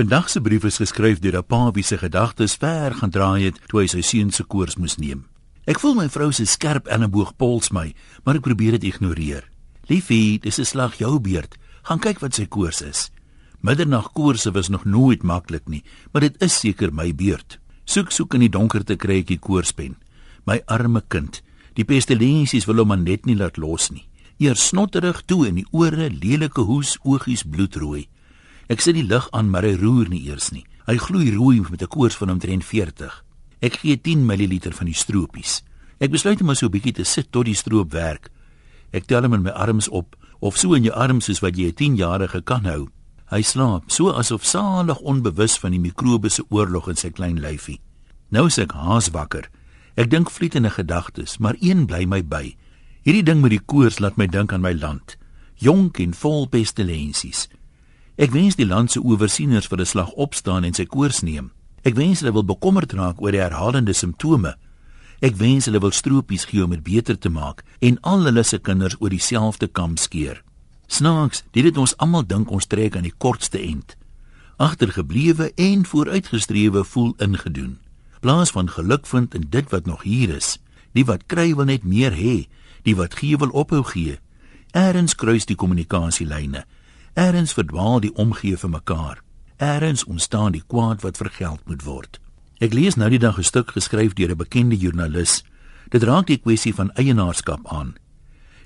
Vandag se brief is geskryf deur 'n pa wie se gedagtes ver gaan draai het toe hy sy seun se koers moes neem. Ek voel my vrou se skerp elleboog pols my, maar ek probeer dit ignoreer. Liefie, dis 'n slag jou beurt. Gaan kyk wat sy koers is. Middernag koerse was nog nooit maklik nie, maar dit is seker my beurt. Soek soek in die donkerte kry ek die koerspen. My arme kind, die pestilensies wil hom net nie laat los nie. Eers snotterig toe in die ore, lelike hoes, oogies bloedrooi. Ek sit die lig aan, maar hy roer nie eers nie. Hy gloei rooi met 'n koors van omtrent 40. Ek gee 10 ml van die stroopies. Ek besluit om maar so 'n bietjie te sit tot die stroop werk. Ek tel hom in my arms op, of so in jou arms soos wat jy 'n 10-jarige kan hou. Hy slaap, so asof salig onbewus van die mikrobiese oorlog in sy klein lyfie. Nou is ek haas wakker. Ek dink vlietende gedagtes, maar een bly my by. Hierdie ding met die koors laat my dink aan my land, jonk en vol pestilensies. Ek wens die land se owersieners vir 'n slag opstaan en sy koers neem. Ek wens hulle wil bekommerd raak oor die herhalende simptome. Ek wens hulle wil stroopies gee om dit beter te maak en al hulle se kinders oor dieselfde kam skeer. Snaaks, dit het ons almal dink ons trek aan die kortste end. Agtergeblewe en vooruitgestrewe voel ingedoen. Plaas van geluk vind in dit wat nog hier is. Die wat kry wil net meer hê, die wat gee wil ophou gee. Eerens kruis die kommunikasielyne. Eerens verdwaal die omgee vir mekaar. Eerens ontstaan die kwaad wat vergeld moet word. Ek lees nou die dag 'n stuk geskryf deur 'n bekende joernalis. Dit raak die kwessie van eienaarskap aan.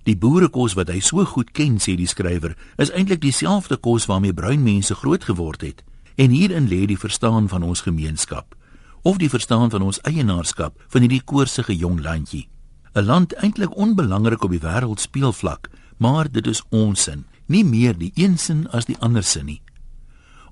Die boerekos wat hy so goed ken, sê die skrywer, is eintlik dieselfde kos waarmee bruin mense groot geword het. En hierin lê die verstaan van ons gemeenskap of die verstaan van ons eienaarskap van hierdie koorsige jong landjie. 'n Land eintlik onbelangrik op die wêreld speelvlak, maar dit is ons sin nie meer die een sin as die ander sin nie.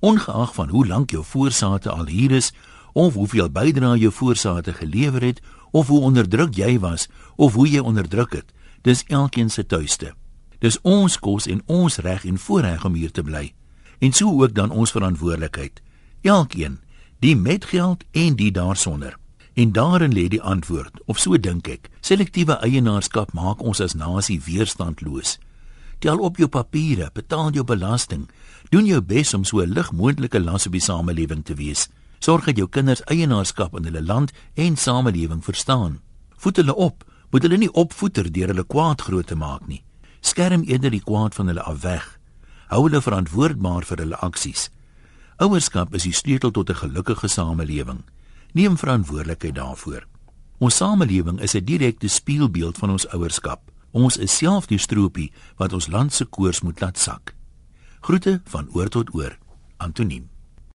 Ongeag van hoe lank jou voorsate al hier is of hoeveel bydrae jou voorsate gelewer het of hoe onderdruk jy was of hoe jy onderdruk het, dis elkeen se tuiste. Dis ons kos en ons reg en voorreg om hier te bly. En so ook dan ons verantwoordelikheid. Elkeen, die met geld en die daarsonder. En daarin lê die antwoord, of so dink ek. Selektiewe eienaarskap maak ons as nasie weerstandloos. Tel op jou papiere, betaal jou belasting. Doen jou bes om so lig moontlike las op die samelewing te wees. Sorg dat jou kinders eienaarskap in hulle land en samelewing verstaan. Voed hulle op, moet hulle nie opvoeter deur hulle kwaad groot te maak nie. Skerm eerder die kwaad van hulle af weg. Hou hulle verantwoordbaar vir hulle aksies. Ouerskap is die sleutel tot 'n gelukkige samelewing. Neem verantwoordelikheid daarvoor. Ons samelewing is 'n direkte spieelbeeld van ons ouerskap. Ons is self die stroopie wat ons land se koers moet laat sak. Groete van oor tot oor. Antoniem